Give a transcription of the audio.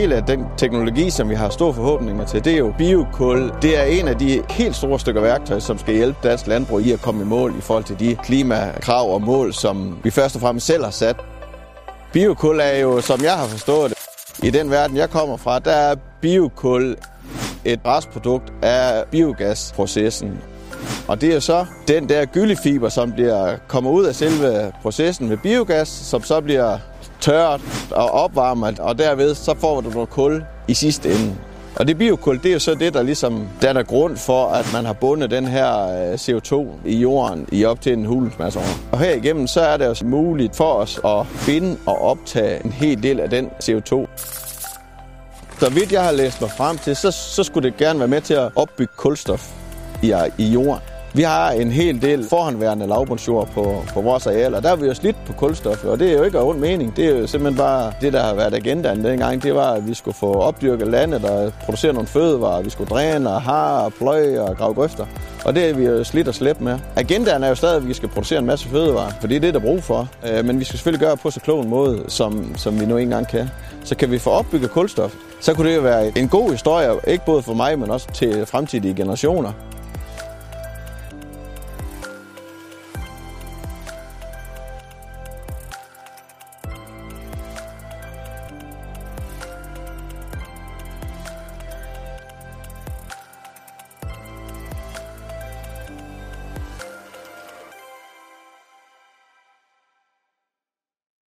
del af den teknologi, som vi har store forhåbninger til, det er jo biokul. Det er en af de helt store stykker værktøj, som skal hjælpe dansk landbrug i at komme i mål i forhold til de klimakrav og mål, som vi først og fremmest selv har sat. Biokul er jo, som jeg har forstået det, i den verden, jeg kommer fra, der er biokul et restprodukt af biogasprocessen. Og det er så den der gyllefiber, som bliver kommer ud af selve processen med biogas, som så bliver tørret og opvarmet, og derved så får du noget kul i sidste ende. Og det biokul, det er jo så det, der ligesom danner grund for, at man har bundet den her øh, CO2 i jorden i op til en hulens masse år. Og herigennem, så er det også muligt for os at binde og optage en hel del af den CO2. Så vidt jeg har læst mig frem til, så, så skulle det gerne være med til at opbygge kulstof i, i jorden. Vi har en hel del forhåndværende lavbundsjord på, på vores areal, og Der er vi jo slidt på kulstof, og det er jo ikke af ond mening. Det er jo simpelthen bare det, der har været agendaen dengang. Det var, at vi skulle få opdyrket landet og producere nogle fødevarer. Vi skulle dræne og har og pløje og grave grøfter. Og det er vi jo slidt og slæbt med. Agendaen er jo stadig, at vi skal producere en masse fødevarer, for det er det, der er brug for. Øh, men vi skal selvfølgelig gøre det på så klog en måde, som, som vi nu engang kan. Så kan vi få opbygget kulstof, så kunne det jo være en god historie, ikke både for mig, men også til fremtidige generationer.